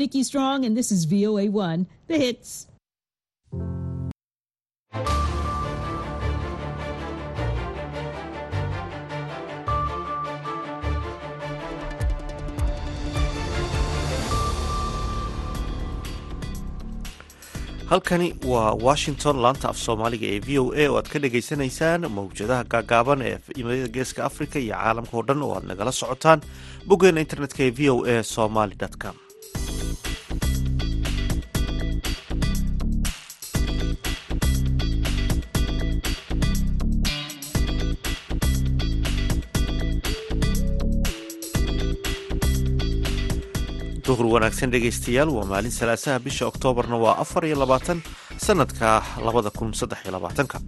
Nikki Strong, and this is VOA1, the hits. halkani waa washington laanta af soomaaliga ee v o a oo aad ka dhagaysanaysaan mawjadaha gaagaaban ee imada geeska africa iyo caalamka oo dhan oo aad nagala socotaan boggeena internetka ee v o a somaly com duhur wanaagsan dhegaystayaal waa maalin salaasaha bisha oktoobarna waa afar iyo labaatan sanadka labada kun saddex iyo labaatanka.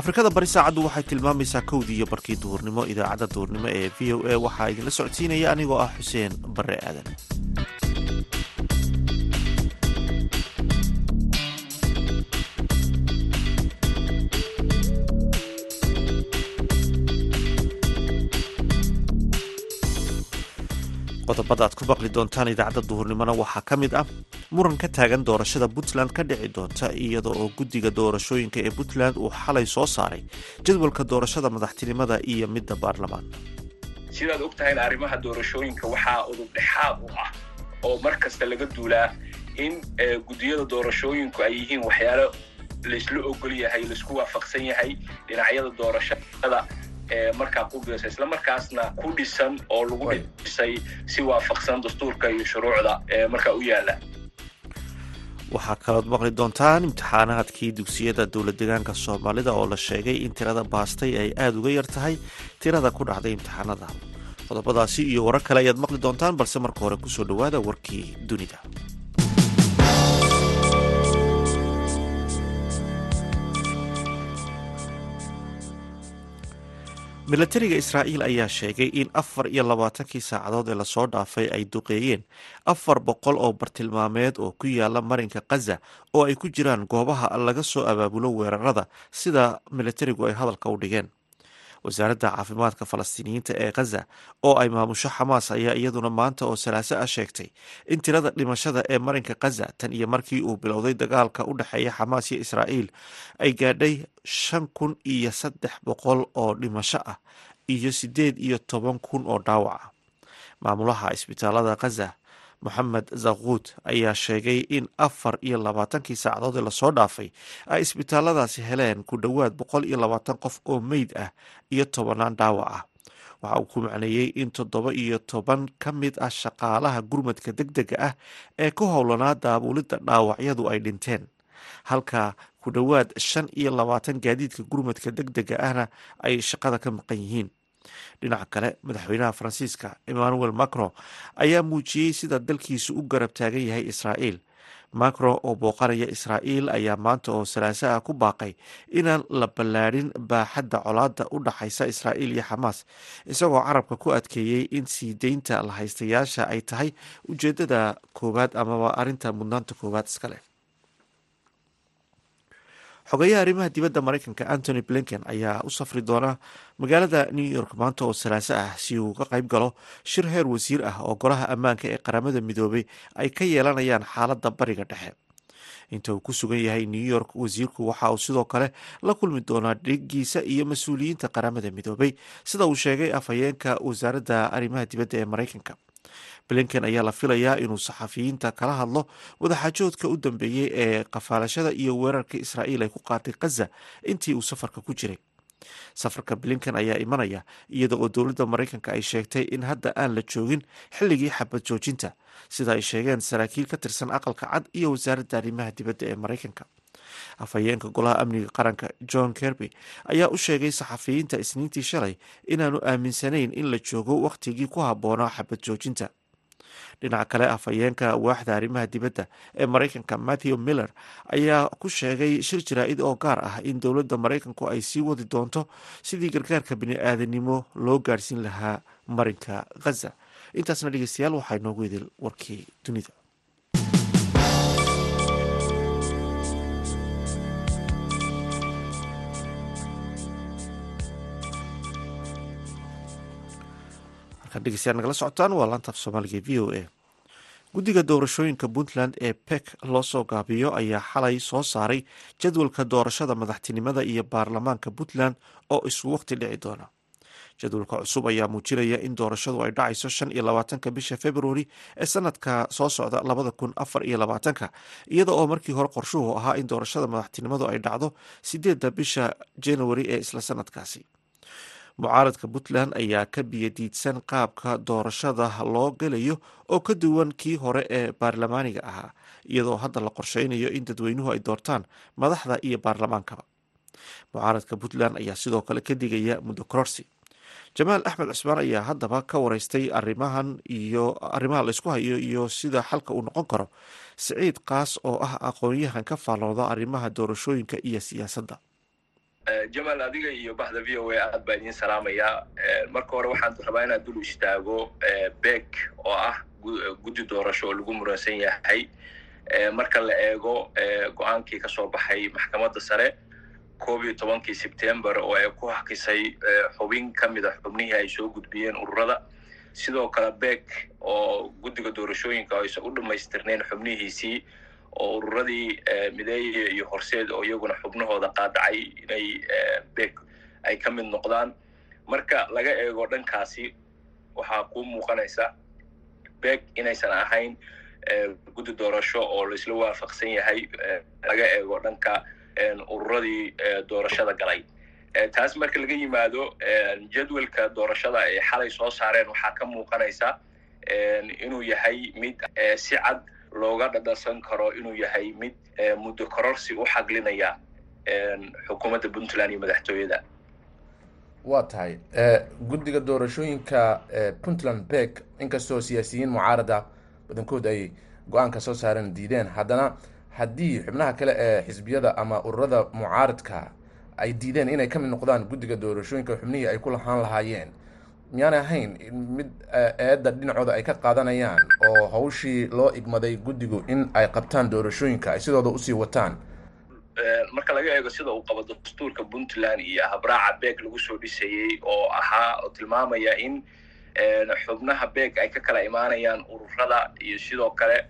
Afrikada bari saacaddu waxay tilmaamaysaa kowdii iyo barkii duhurnimo idaacadda duhurnimo ee v o a waxaa idinla socodsiinaya anigoo ah xuseen bare aadan qodobada aad ku baqli doontaan idaacadda duhurnimona waxaa ka mid ah muran ka taagan doorashada puntland ka dhici doonta iyada oo guddiga doorashooyinka ee puntland uu xalay soo saaray. Jadwalka doorashada madaxtinimada iyo midda baarlamaan sidaad og tahayna arrimaha doorashooyinka waxaa udub dhexaad u ah oo mar kasta laga duulaa in guddiyada doorashooyinku ay yihiin waxyaalo laysla ogol yahay la isku waafaqsan yahay dhinacyada doorashada markaa ku biirsa isla markaasna ku dhisan oo lagu dhisay si waafaqsan dastuurka iyo shuruucda markaa u yaalla waxaa kalood maqli doontaan imtixaanaadkii dugsiyada dowla deegaanka soomaalida oo la sheegay in tirada baastay ay aada uga yar tahay tirada ku dhacday imtixaanada. Qodobadaasi iyo warar kale ayaad maqli doontaan balse marka hore ku soo dhowaada warkii dunida milatariga israa'iil ayaa sheegay in afar iyo labaatankii saacadood ee la soo dhaafay ay duqeeyeen. Afar boqol oo bartilmaameed oo ku yaalla marinka khaza oo ay ku jiraan goobaha laga soo abaabulo weerarada sida milatarigu ay hadalka u dhigeen wasaaradda caafimaadka falastiiniyiinta ee khaza oo ay maamusho xamaas ayaa iyaduna maanta oo salaaso ah sheegtay in tirada dhimashada ee marinka khaza tan iyo markii uu bilowday dagaalka u dhexeeya xamaas iyo israa'iil ay gaadhay shan kun iyo saddex boqol oo dhimasho ah iyo siddeed iyo toban kun oo dhaawac ah. Maamulaha isbitaalada khaza moxamed zakuud ayaa sheegay in afar iyo labaatankii saacadood ee la soo dhaafay ay isbitaaladaasi heleen ku dhowaad boqol iyo labaatan qof oo meyd ah iyo tobanaan dhaawac ah. Waxa uu ku macneeyey in toddoba iyo toban ka mid ah shaqaalaha gurmadka deg dega ah ee ku howlanaa daabulidda dhaawacyadu ay dhinteen. Halka ku dhowaad shan iyo labaatan gaadiidka gurmadka deg dega ahna ay shaqada ka maqan yihiin dhinaca kale madaxweynaha faransiiska emmanuel macron ayaa muujiyey sida dalkiisu u garab taagan yahay israa'iil. Macron oo booqanaya israa'iil ayaa maanta oo salaaso ah ku baaqay inaan la ballaadhin baaxadda colaadda u dhaxaysa israa'iil iyo xamaas isagoo carabka ku adkeeyey in sii deynta la haystayaasha ay tahay ujeeddada koowaad amaba arrinta mudnaanta koowaad iskale xogeyaha arrimaha dibadda maraykanka antony blinken ayaa u safri doona magaalada new york maanta oo salaaso ah si uu ka qayb galo shir heer wasiir ah oo golaha ammaanka ee qaramada midoobay ay ka yeelanayaan xaaladda bariga dhexe. Inta uu ku sugan yahay new york wasiirku waxa uu sidoo kale la kulmi doonaa dhigiisa iyo mas'uuliyiinta qaramada midoobay sida uu sheegay afhayeenka wasaaradda arrimaha dibadda ee maraykanka blinken ayaa la filayaa inuu saxafiyiinta kala hadlo wadaxaajoodka u dambeeyey ee qafaalashada iyo weerarka israa'iil ay ku qaatay khaza intii uu safarka ku jiray. Safarka blinken ayaa imanaya iyada oo dowladda maraykanka ay sheegtay in hadda aan la joogin xilligii xabad joojinta. Sida ay sheegeen saraakiil ka tirsan aqalka cad iyo wasaaradda arrimaha dibadda ee maraykanka afhayeenka golaha amniga qaranka john kerby ayaa u sheegay saxafiyiinta isniintii shalay inaanu aaminsanayn in la joogo wakhtigii ku habboonaa xabad joojinta. Dhinaca kale afhayeenka waaxda arrimaha dibadda ee maraykanka matthew miller ayaa ku sheegay shir jaraa-id oo gaar ah in dowladda maraykanku ay sii wadi doonto sidii gargaarka bini-aadanimo loo gaarhsiin lahaa marinka khaza intaasna dhegeystayaal waxaa inoogu idil warkii dunida dhegeystayaal nagala socotaan waa laanta af soomaaliga v o a. Guddiga doorashooyinka puntland ee bek loo soo gaabiyo ayaa xalay soo saaray jadwalka doorashada madaxtinimada iyo baarlamaanka puntland oo isu waqti dhici doona. Jadwalka cusub ayaa muujinaya in doorashadu ay dhacayso shan iyo labaatanka bisha februari ee sanadka soo socda labada kun afar iyo labaatanka iyada oo markii hore qorshuhu ahaa in doorashada madaxtinimadu ay dhacdo sideedda bisha januari ee isla sanadkaasi mucaaradka puntland ayaa ka biyadiidsan qaabka doorashada loo gelayo oo ka duwan kii hore ee baarlamaaniga ahaa iyadoo hadda la qorsheynayo in dadweynuhu ay doortaan madaxda iyo baarlamaankaba. Mucaaradka puntland ayaa sidoo kale ka digaya muddo kororsi. Jamaal axmed cusmaan ayaa haddaba ka wareystay arimahan iyo arrimaha laysku hayo iyo sida xalka uu noqon karo. Siciid kaas oo ah aqoon-yahan ka faallooda arrimaha doorashooyinka iyo siyaasadda jamaal adiga iyo bahda v o a aad baa idiin salaamayaa. Marka hore waxaan rabaa inaan dul istaago bek oo ah guddi doorasho oo lagu muransan yahay. Marka la eego go'aankii ka soo baxay maxkamadda sare koob tobankii sebtember oo ay ku hakisay xubin ka mid a xubnihii ay soo gudbiyeen ururada. Sidoo kale bek oo guddiga doorashooyinka aysan u dhammaystirnayn xubnihiisii oo ururadii mideeye iyo horseed oo iyaguna xubnahooda qaadacay inay bek ay ka mid noqdaan. Marka laga eego dhankaasi waxaa kuu muuqanaysa bek inaysan ahayn guddi doorasho oo laisla waafaqsan yahay laga eego dhanka ururadii doorashada galay. Taas marka laga yimaado jadwalka doorashada ay xalay soo saareen waxaa ka muuqanaysa inuu yahay mid si cad looga dhadhasan karo inuu yahay mid muddo kororsi u xaglinaya xukuumadda puntland iyo madaxtooyada. Waa tahay guddiga doorashooyinka puntland bek inkastoo siyaasiyiin mucaarada badankood ay go'aanka soo saareen diideen haddana haddii xubnaha kale ee xisbiyada ama ururada mucaaradka ay diideen inay ka mid noqdaan guddiga doorashooyinka xubnihii ay ku lahaan lahaayeen miyaanay ahayn mid eedda dhinacooda ay ka qaadanayaan oo hawshii loo igmaday guddigu in ay qabtaan doorashooyinka ay sidooda u sii wataan. Marka laga eego sida uu qabo dastuurka puntland iyo habraaca beeg lagu soo dhisayey oo ahaa oo tilmaamaya in xubnaha beeg ay ka kala imaanayaan ururada iyo sidoo kale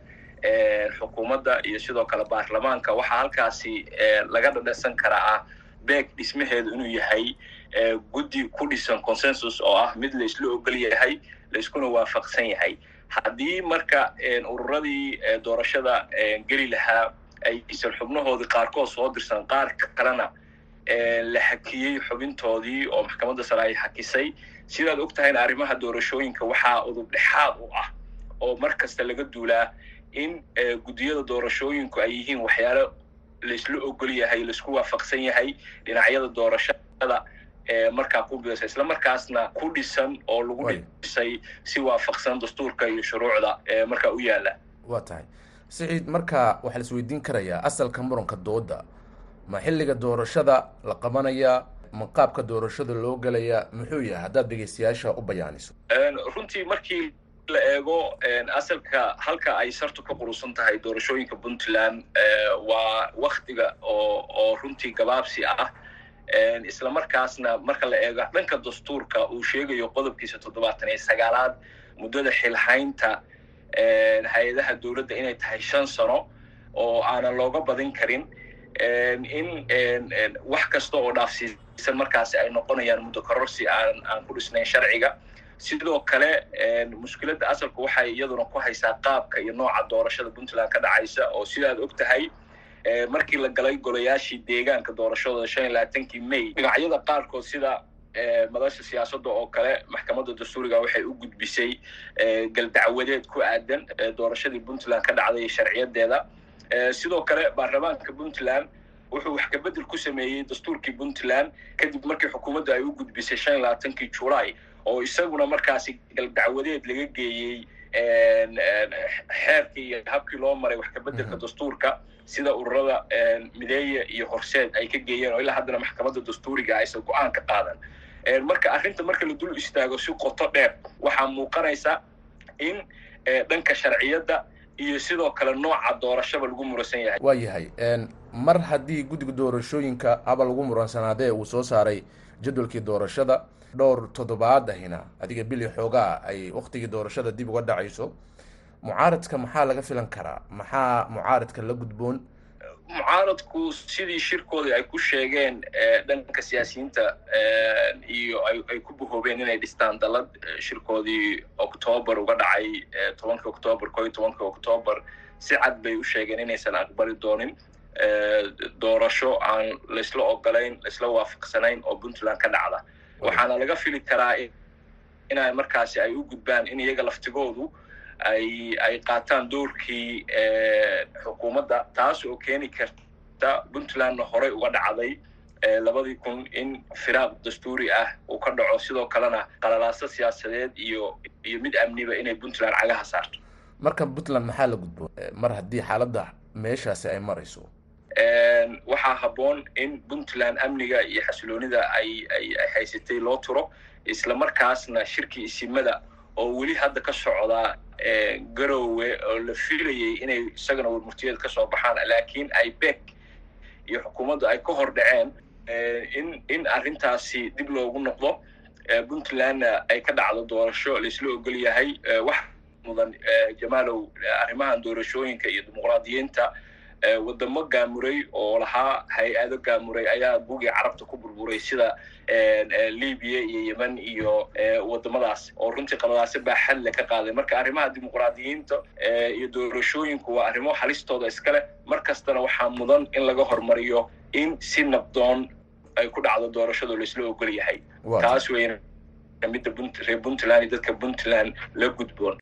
xukuumadda iyo sidoo kale baarlamaanka. Waxaa halkaasi laga dhadhasan karaa ah beeg dhismaheedu inuu yahay guddi ku dhisan consensus oo ah mid laisla ogol yahay laiskuna waafaqsan yahay. Haddii marka ururadii doorashada geli lahaa aysan xubnahoodii qaarkood soo dirsan qaar kalena la hakiyey xubintoodii oo maxkamadda sare ay hakisay sidaad og tahayna arrimaha doorashooyinka waxaa udub dhexaad u ah oo mar kasta laga duulaa in guddiyada doorashooyinku ay yihiin waxyaalo laisla ogol yahay la isku waafaqsan yahay dhinacyada doorashada markaa ku bidasa isla markaasna ku dhisan oo lagu dhisay si waafaqsan dastuurka iyo shuruucda markaa u yaalla waa tahay. Siciid marka waxaa la isweydiin karayaa asalka muranka dooda. Ma xilliga doorashada la qabanaya ma qaabka doorashada loo gelaya muxuu yahay? Haddaad dhegeystayaasha u bayaaniso. Runtii markii la eego asalka halka ay sartu ka qurusan tahay doorashooyinka puntland waa waktiga oo oo runtii gabaabsi ah isla markaasna marka la eego dhanka dastuurka uu sheegayo qodobkiisa toddobaatan iyo sagaalaad muddada xilhaynta hay'adaha dowladda inay tahay shan sano oo aanan looga badin karin in wax kasta oo dhaafsiisan markaasi ay noqonayaan muddo kororsi aan aan ku dhisnayn sharciga. Sidoo kale mushkiladda asalku waxay iyaduna ku haysaa qaabka iyo nooca doorashada puntland ka dhacaysa oo sidaad og tahay markii la galay golayaashii deegaanka doorashadooda shan iyo labaatankii may dhinacyada qaarkood sida madasha siyaasadda oo kale maxkamadda dastuuriga waxay u gudbisay galdacwadeed ku aadan doorashadii puntland ka dhacday sharciyadeeda. Sidoo kale baarlamaanka puntland wuxuu wax kabedel ku sameeyey dastuurkii puntland kadib markii xukuumadda ay u gudbisay shan iyo labaatankii julay oo isaguna markaasi galdacwadeed laga geeyey xeerkii iyo habkii loo maray wax kabedelka dastuurka sida ururada mideeye iyo horseed ay ka geeyeen oo ilaa haddana maxkamadda dastuuriga aysan go'aan ka qaadan marka arrinta marka la dul istaago si qoto dheer waxaa muuqanaysa in dhanka sharciyadda iyo sidoo kale nooca doorashaba lagu muransan yahay waa yahay mar haddii guddiga doorashooyinka haba lagu muransanaadee uu soo saaray jadwalkii doorashada dhowr toddobaad ahina adiga bili xoogaa ay waktigii doorashada dib uga dhacayso mucaaradka maxaa laga filan karaa? Maxaa mucaaradka la gudboon? Mucaaradku sidii shirkoodii ay ku sheegeen dhanka siyaasiyiinta iyo ay ku bahoobeen inay dhistaan dalad shirkoodii octoobar uga dhacay tobankii octoobar ko iyo tobankii octoobar si cad bay u sheegeen inaysan aqbali doonin doorasho aan laysla ogolayn laysla waafaqsanayn oo puntland ka dhacda waxaana laga fili karaa ina markaasi ay u gudbaan in iyaga laftigoodu ay ay qaataan doorkii xukuumadda taas oo keeni karta puntlandna horey uga dhacday labadii kun in firaaq dastuuri ah uu ka dhaco. Sidoo kalena qalalaaso siyaasadeed iyo iyo mid amniba inay puntland cagaha saarto. Marka puntland maxaa la gudboon mar haddii xaaladda meeshaasi ay marayso waxaa habboon in puntland amniga iyo xasiloonida ay ay ay haysatay loo turo isla markaasna shirkii isimada oo weli hadda ka socda garowe oo la filayay inay isagana warmurtiyeed ka soo baxaan laakiin ay bek iyo xukuumaddu ay ka hor dhaceen in in arrintaasi dib loogu noqdo puntlandna ay ka dhacdo doorasho laisla ogol yahay wax mudan jamaalow arrimahan doorashooyinka iyo dimuqraadiyiinta wadamo gaamuray oo lahaa hay'ado gaamuray ayaa bugii carabta ku burburay sida libiya iyo yemen iyo wadamadaas oo runtii qaladaase baa xadle ka qaaday. Marka arrimaha dimuqraadiyiinta iyo doorashooyinku waa arrimo halistooda iskale mar kastana waxaa mudan in laga hormariyo in si nabdoon ay ku dhacdo doorashado laisla ogol yahay. Taas weyna midda reer puntland iyo dadka puntland la gudboon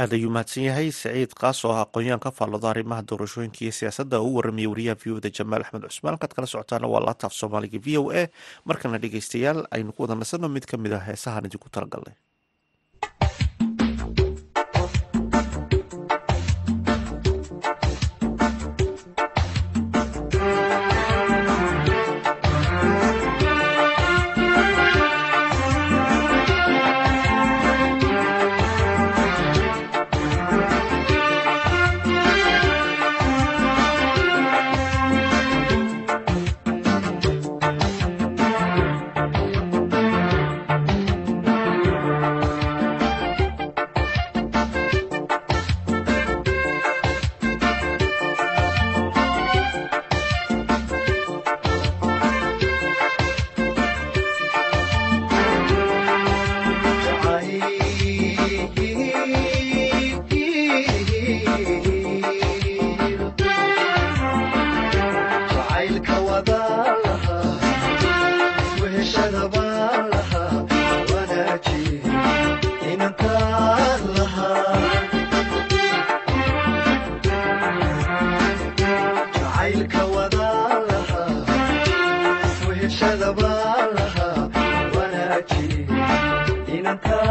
aad ayuu mahadsan yahay saciid kaas oo ah aqoon-yahan ka faallado arrimaha doorashooyinka iyo siyaasadda oo u warramiyay wariyaha v o da jamaal axmed cusmaan. Halkaad kala socotaana waa laataaf soomaaliga v o a. Markana dhegeystayaal aynu ku wada nasanno mid ka mid ah heesahaan idinku talagalnay Santa.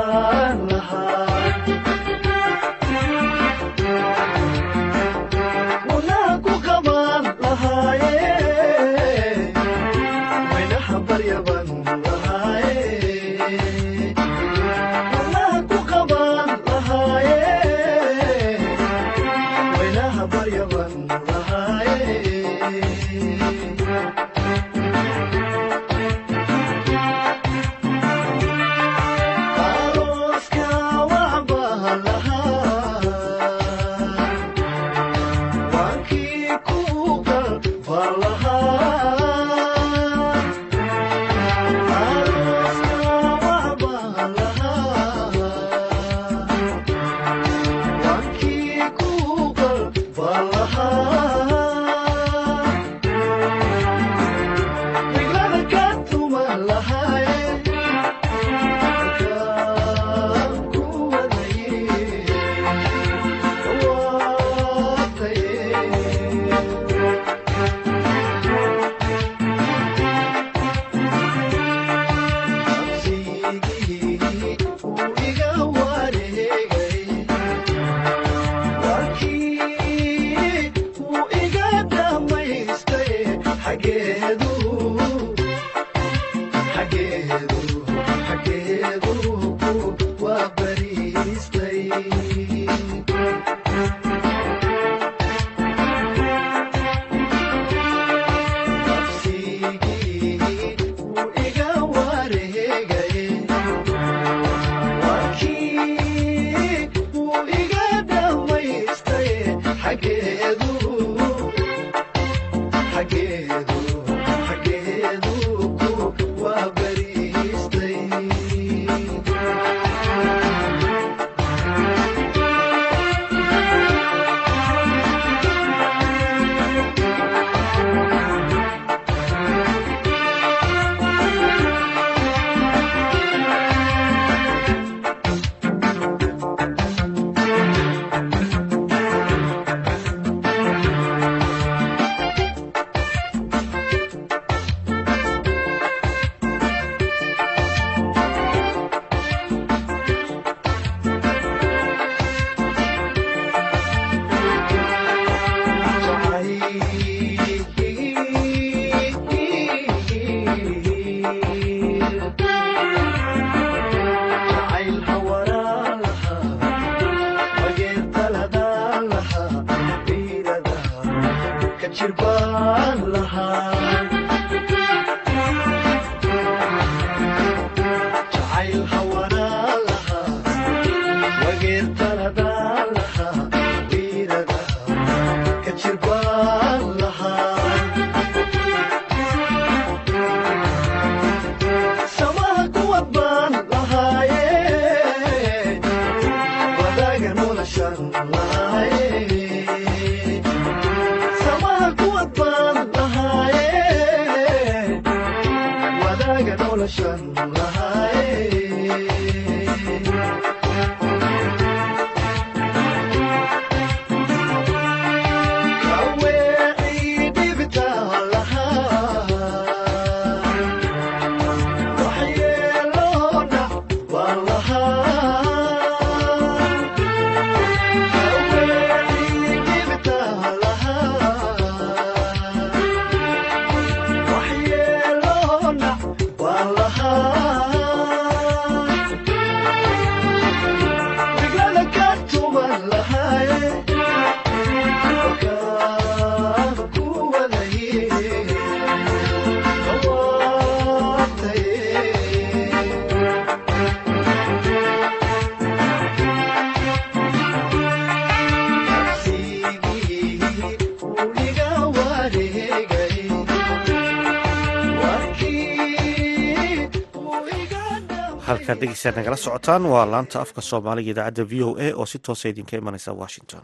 Halkaad dhegeysaa nagala socotaan. Waa laanta afka soomaaliga idaacadda v o a oo si toosa idinka imanaysa washington.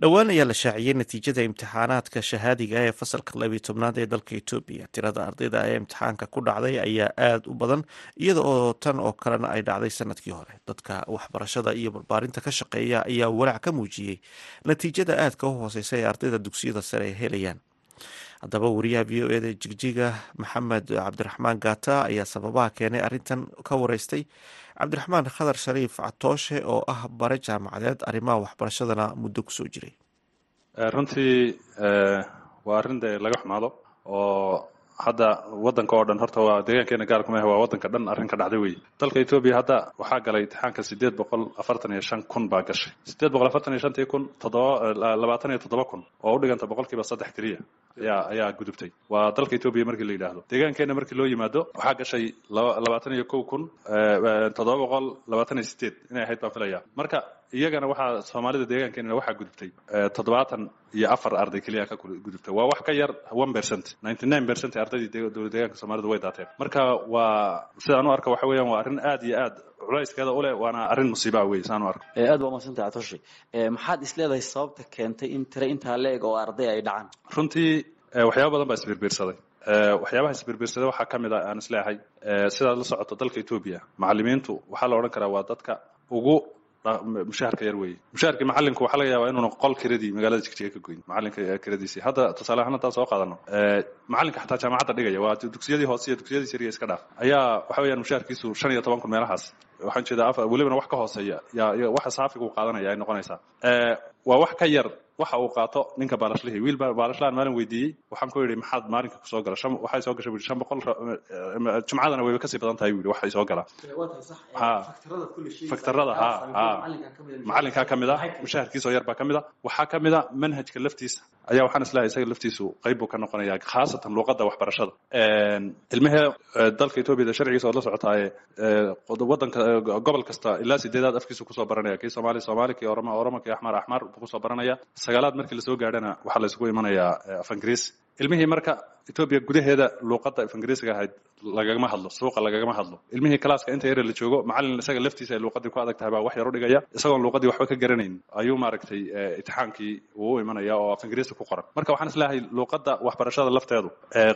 Dhowaan ayaa la shaaciyey natiijada imtixaanaadka shahaadiga ee fasalka labiyo tobnaad ee dalka etoobiya tirada ardayda ee imtixaanka ku dhacday ayaa aada u badan iyada oo tan oo kalena ay dhacday sannadkii hore. Dadka waxbarashada iyo barbaarinta ka shaqeeya ayaa walaac ka muujiyey natiijada aadka u hooseysa ee ardayda dugsiyada sare ay helayaan haddaba wariyaha v o eda jigjiga maxamed cabdiraxmaan gaata ayaa sababaha keenay arrintan ka wareystay. Cabdiraxmaan khadar shariif catooshe oo ah bare jaamacadeed arrimaha waxbarashadana muddo ku soo jiray. Runtii waa arrin dee laga xumaado oo hadda wadanka oo dhan horta waa deegaankeena gaarku maahe waa wadanka dhan arrin ka dhacday wey dalka etoobiya hadda waxaa galay imtixaanka sideed boqol afartan iyo shan kun baa gashay. Sideed boqol afartan iyo shantii kun toddoba labaatan iyo toddoba kun oo u dhiganta boqolkiiba saddex keliya ayaa ayaa gudubtay. Waa dalka etoobiya markii la yidhaahdo. Deegaankeena markii loo yimaado waxaa gashay labaatan iyo kow kun toddoba boqol labaatan iyo sideed inay ahayd baan filaya marka iyagana waxaa soomaalida deegaankeenana waxaa gudubtay toddobaatan iyo afar arday keliya ka gudubtay. Waa wax ka yar one percent ninety nine percent ardaydii dowlad deegaanka soomaalida way daateen. Marka waa sidaan u arka waxa weeyaan waa arrin aad iyo aad culayskeeda u leh waana arrin musiiba wey saan u arka aad waa madsantay atoshi. Maxaad isleedahay sababta keentay in tire intaa la-eg oo arday ay dhacaan? Runtii waxyaaba badan baa isbiirbiirsaday waxyaabaha isbiirbiirsaday waxaa ka mid a aan is leeyahay sidaad la socoto dalka etoobiya macalimiintu waxaa la odhan karaa waa dadka ugu mushaharka yar weeye mushaharkii macalinku waxaa laga yaabaa inuuna qol kiradii magaalada jigjiga ka goyn. Macalinka kiradiisii hadda tusaale ahaan haddaan soo qaadano. Macalinka xataa jaamacadda dhigaya waa dugsiyadii hoose iyo dugsiyadii sariya iska dhaaf. Ayaa waxa weeyaan mushaharkiisu shan iyo toban kun meelahaas. Waxaan jeedaa welibana wax ka hooseeya. Yaa waxa saafiga uu qaadanaya ay noqonaysaa. Waa wax ka yar waxa uu qaato ninka baalashlihii wiil baalashlahan maalin weydiiyey. Waxaan ku yidhi maxaad maalinka ku soo gala waxay soo gashay shan boqol jumcadana wayba ka sii badan tahay bu waxay soo galaa. Faktarada ha macalinkaa ka mid a mushaharkiisoo yar baa ka mid a. Waxaa ka mid a manhajka laftiisa ayaa waxaan islahay isaga laftiisu qayb buu ka noqonaya khaasatan luuqadda waxbarashada. Ilmahee dalka etoobiyada sharcigiisa ood la socotaaye wadanka gobol kasta ilaa sideedaad afkiisu ku soo baranaya kii soomaali soomaali kii oroma oroma kii axmar axmar buu ku soo baranaya. Sagaalaad markii la soo gaadhana waxaa laysugu imanayaa af ingiriis ilmihii marka etoobiya gudaheeda luuqadda af ingiriisiga ahayd lagagama hadlo suuqa lagagama hadlo. Ilmihii kalaaska inta yare la joogo macalin isaga laftiisa ay luuqadii ku adag tahay baa wax yar u dhigaya. Isagoon luuqadii waxba ka garanayn ayuu maaragtay itixaankii uu imanaya oo af ingiriisi ku qoran. Marka waxaan is leeyahay luuqadda waxbarashada lafteedu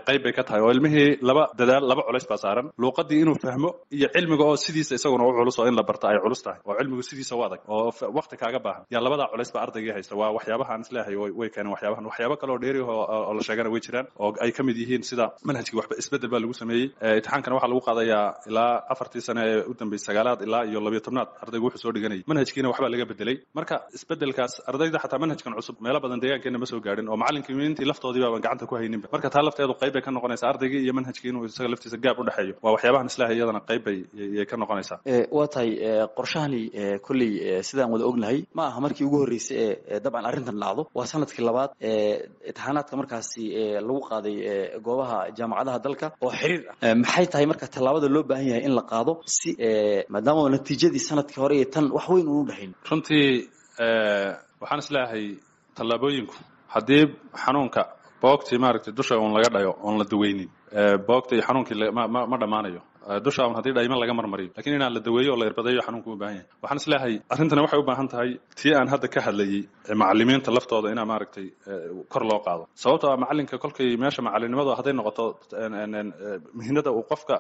qayb bay ka tahay. Oo ilmihii laba dadaal laba culays baa saaran. Luuqadii inuu fahmo iyo cilmiga oo sidiisa isaguna u culus oo in la barta ay culus tahay. Oo cilmigu sidiisa u adag oo waqti kaaga baahan. Yaa labadaa culays baa ardaygii haysta. Waa waxyaabaha aan is leeyahay way keeneen waxyaabahan waxyaabo kale oo dheeri oo la sheegana way jiraan oo ay ka mid yihiin sida manhajkii waxba isbeddel baa lagu sameeyey. Imtixaankana waxaa lagu qaadayaa ilaa afartii sane ee u dambeysay sagaalaad ilaa iyo labiyo tobnaad ardaygu wuxuu soo dhiganayay manhajkiina waxbaa laga bedelay. Marka isbedelkaas ardayda xataa manhajkan cusub meelo badan deegaankeena ma soo gaadhin oo macalinkimiintii laftoodii baaban gacanta ku hayninba marka taa lafteedu qayb bay ka noqonaysaa ardaygii iyo manhajkii inuu isaga laftiisa gaab u dhexeeyo waa waxyaabahan islaahay iyadana qayb bay yay ka noqonaysaa. Waa tahay qorshahani kolley sidaan wada ognahay ma aha markii ugu horreysay ee dabcan arrintan dhacdo waa sannadkii labaad ee imtixaanaadka markaasi lagu qaaday goobaha jaamacadaha dalka oo xiriir ah. Maxay tahay marka tallaabada loo baahan yahay in la qaado si maadaama natiijadii sannadkii hore iyo tan wax weyn unu dhexayn runtii waxaan is leeyahay tallaabooyinku. Haddii xanuunka boogtii maaragtay dusha uun laga dhayo oon la daweynin boogta iyo xanuunkii ma dhammaanayo dusha un dhayman laga marmariyo lakiin inaan la daweeyo oo la irbadeeyo xanuunku u baahan yahay waxaan is leeyahay arrintani waxay u baahan tahay tii aan hadda ka hadlayey macalimiinta laftooda inaa maaragtay kor loo qaado. Sababtoo ah macalinka kolkay meesha macalinimadu hadday noqoto mihinada uu qofka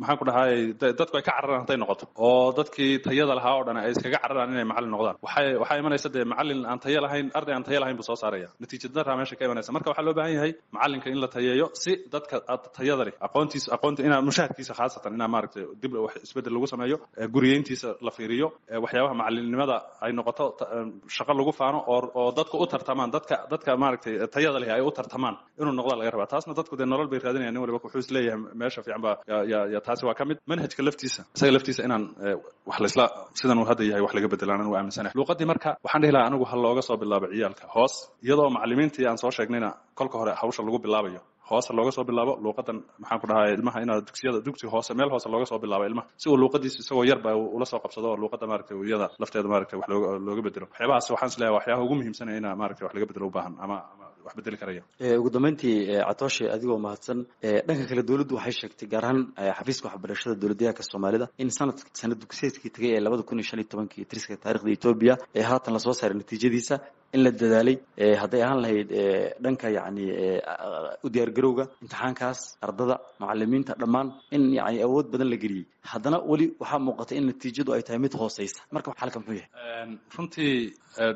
maxaan ku dhahay dadku ay ka cararaan hadday noqoto. Oo dadkii tayada lahaa oo dhan ay iskaga cararaan inay macalin noqdaan. Waxay waxaa imanaysa dee macalin aan tayo lahayn arday aan tayo lahayn buu soo saaraya. Natiija daraa meesha ka imanaysa. Marka waxaa loo baahan yahay macalinka in la tayeeyo si dadka tayada leh aqoontiisa aqoonta inaa mushaharkiisa khaasatan inaa maaragtay dib wax isbeddel lagu sameeyo guriyeyntiisa la fiiriyo waxyaabaha macalinimada ay noqoto shaqo lagu faano oo dadku u tartamaan dadka dadka maaragtay tayada leh ay u tartamaan inuu noqda laga rabaa taasna dadku dee nolol bay raadinayaan. Nin waliba wuxuu is leeyahay meesha fiican baa ya taasi waa ka mid. Manhajka laftiisa. Isaga laftiisa inaan wax laisla sidan uu hadda yahay wax laga bedelaan anigu aaminsanahay. Luuqadii marka waxaan dhihi lahaa anigu ha looga soo bilaabo ciyaalka. Hoos iyadoo macalimiintii aan soo sheegnayna kolka hore hawsha lagu bilaabayo hoose looga soo bilaabo luuqadan. Maxaan ku dhahay ilmaha inaad dugsiyada dugsi hoose meel hoose looga soo bilaabo ilmaha. Si uu luuqadiisa isagoo yarba ula soo qabsado oo luuqada maaragtay iyada lafteeda maaragtay wax looga bedelo waxyaabahaas waxaan is waxyaabaha ugu muhiimsanaya inaa maaragtay wax laga bedelo u ama wax bedeli karaya. Ugu dambeyntii catooshe adigoo mahadsan dhanka kale dowladdu waxay sheegtay gaar ahaan xafiiska waxbarashada dowladyahanka soomaalida in sanad sanad dugsiyeedkii tegay ee labada kun iyo shan iyo tobankii tiriska taarikhda etoobiya ee haatan la soo saaray natiijadiisa in la dadaalay hadday ahaan lahayd dhanka yacni u diyaargarowga imtixaankaas ardada macalimiinta dhammaan in yani awood badan la geliyey. Haddana weli waxaa muuqata in natiijadu ay tahay mid hooseysa marka xalka muxuu yahay. Runtii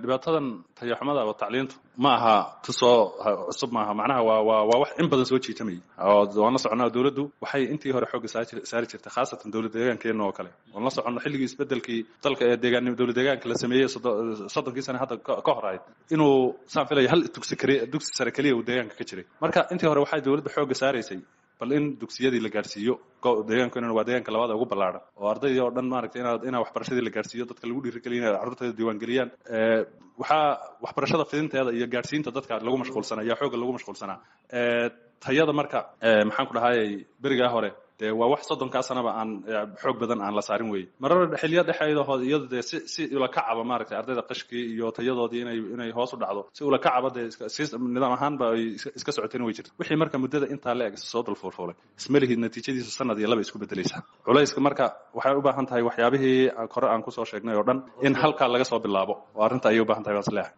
dhibaatadan tayaxumada oo tacliintu ma aha tusoo cusub maaha. Macnaha waa waa waa wax in badan soo jiitamayay oo waan la soconaa dowladdu. Waxay intii hore xoogga saari jirtay khaasatan dowlad deegaankeena oo kale. Waan la soconno xilligii isbedelkii dalka ee deegaan dowlad deegaanka la sameeyey soddonkii sane hadda ka hor inuu saan filaya hal dugsi keliya dugsi sare keliya uu deegaanka ka jiray. Marka intii hore waxay dowladda xoogga saaraysay bal in dugsiyadii la gaarsiiyo deegaankeena waa deegaanka labaad ugu ballaaran oo ardaydii oo dhan maaragtay inaad inaa waxbarashadii la gaarsiiyo dadka lagu dhiirigeliyo inay carruurteeda diiwaangeliyaan. Waxaa waxbarashada fidinteeda iyo gaarsiinta dadka lagu mashquulsanaa iyo xoogga lagu mashquulsanaa. Tayada marka maxaan ku dhahayay berigaa hore dee waa wax soddonkaa sanaba aan xoog badan aan la saarin weye marar xilliya dhexeedahood iyada dee si si ula kacaba maaragtay ardayda qashkii iyo tayadoodii inay inay hoos u dhacdo si ula kacaba dee si nidaam ahaanba ay iska socoteen way jirta wixii marka muddada intaa la eg soo dulfuulfuulay ismalihid natiijadiisu sanad iyo laba isku bedelaysaa culayska marka waxay u baahan tahay waxyaabihii kore aan ku soo sheegnay oo dhan in halkaa laga soo bilaabo. Oo arrinta ayay u baahan tahay baan is leeyahay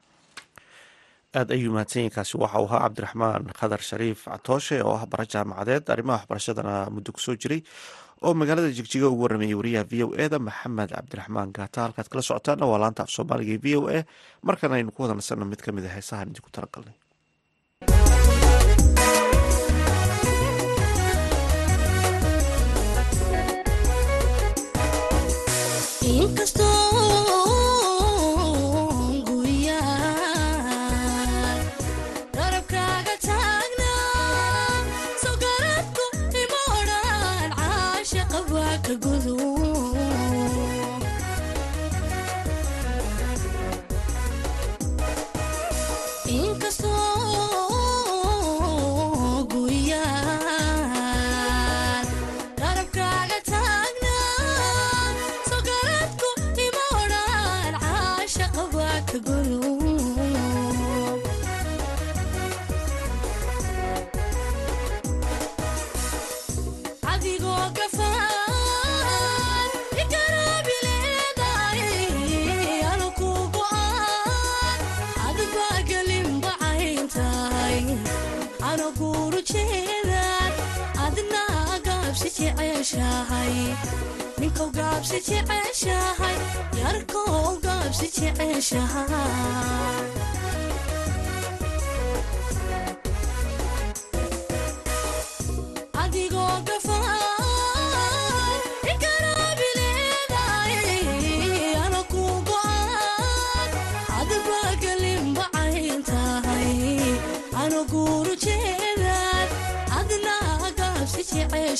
aada ayuu mahadsanyainkaasi waxa uu ahaa cabdiraxmaan khadar shariif catooshe oo ah bara jaamacadeed arrimaha waxbarashadana muddo ku soo jiray oo magaalada jigjiga ugu waramayay wariyaha v o e da maxamed cabdiraxmaan gaata. Halkaad kala socotaana waa laanta af soomaaliga e v o e markan aynu ku wada nasanno mid ka mid a heesahan idinku talagalnay ninkow gaabsi jeceshahay yarkow gaabsi jeceshahay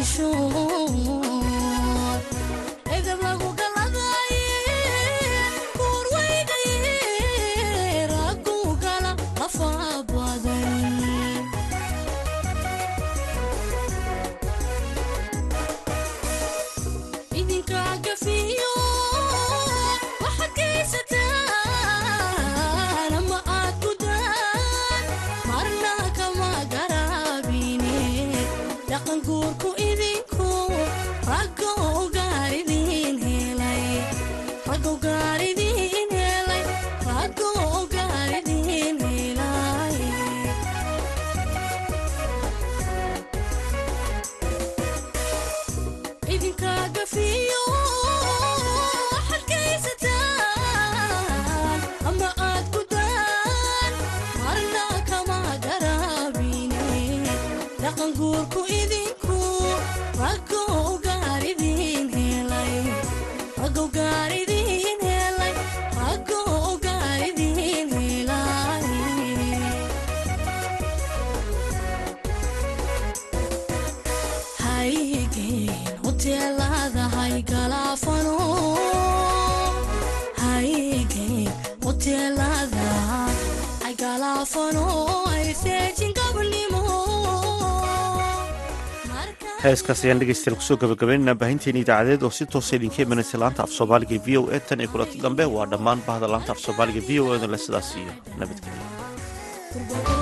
Kishore dhaqan guurku idin heeskaas ayaan dhegeystayaal ku soo gabagabaynayna baahinteen idaacadeed oo si toosa ah idinka imanaysa laanta af soomaaliga v o a tan iyo kulanti dambe waa dhammaan bahda laanta af soomaaliga v o e dale sidaas iyo nabadgelyo.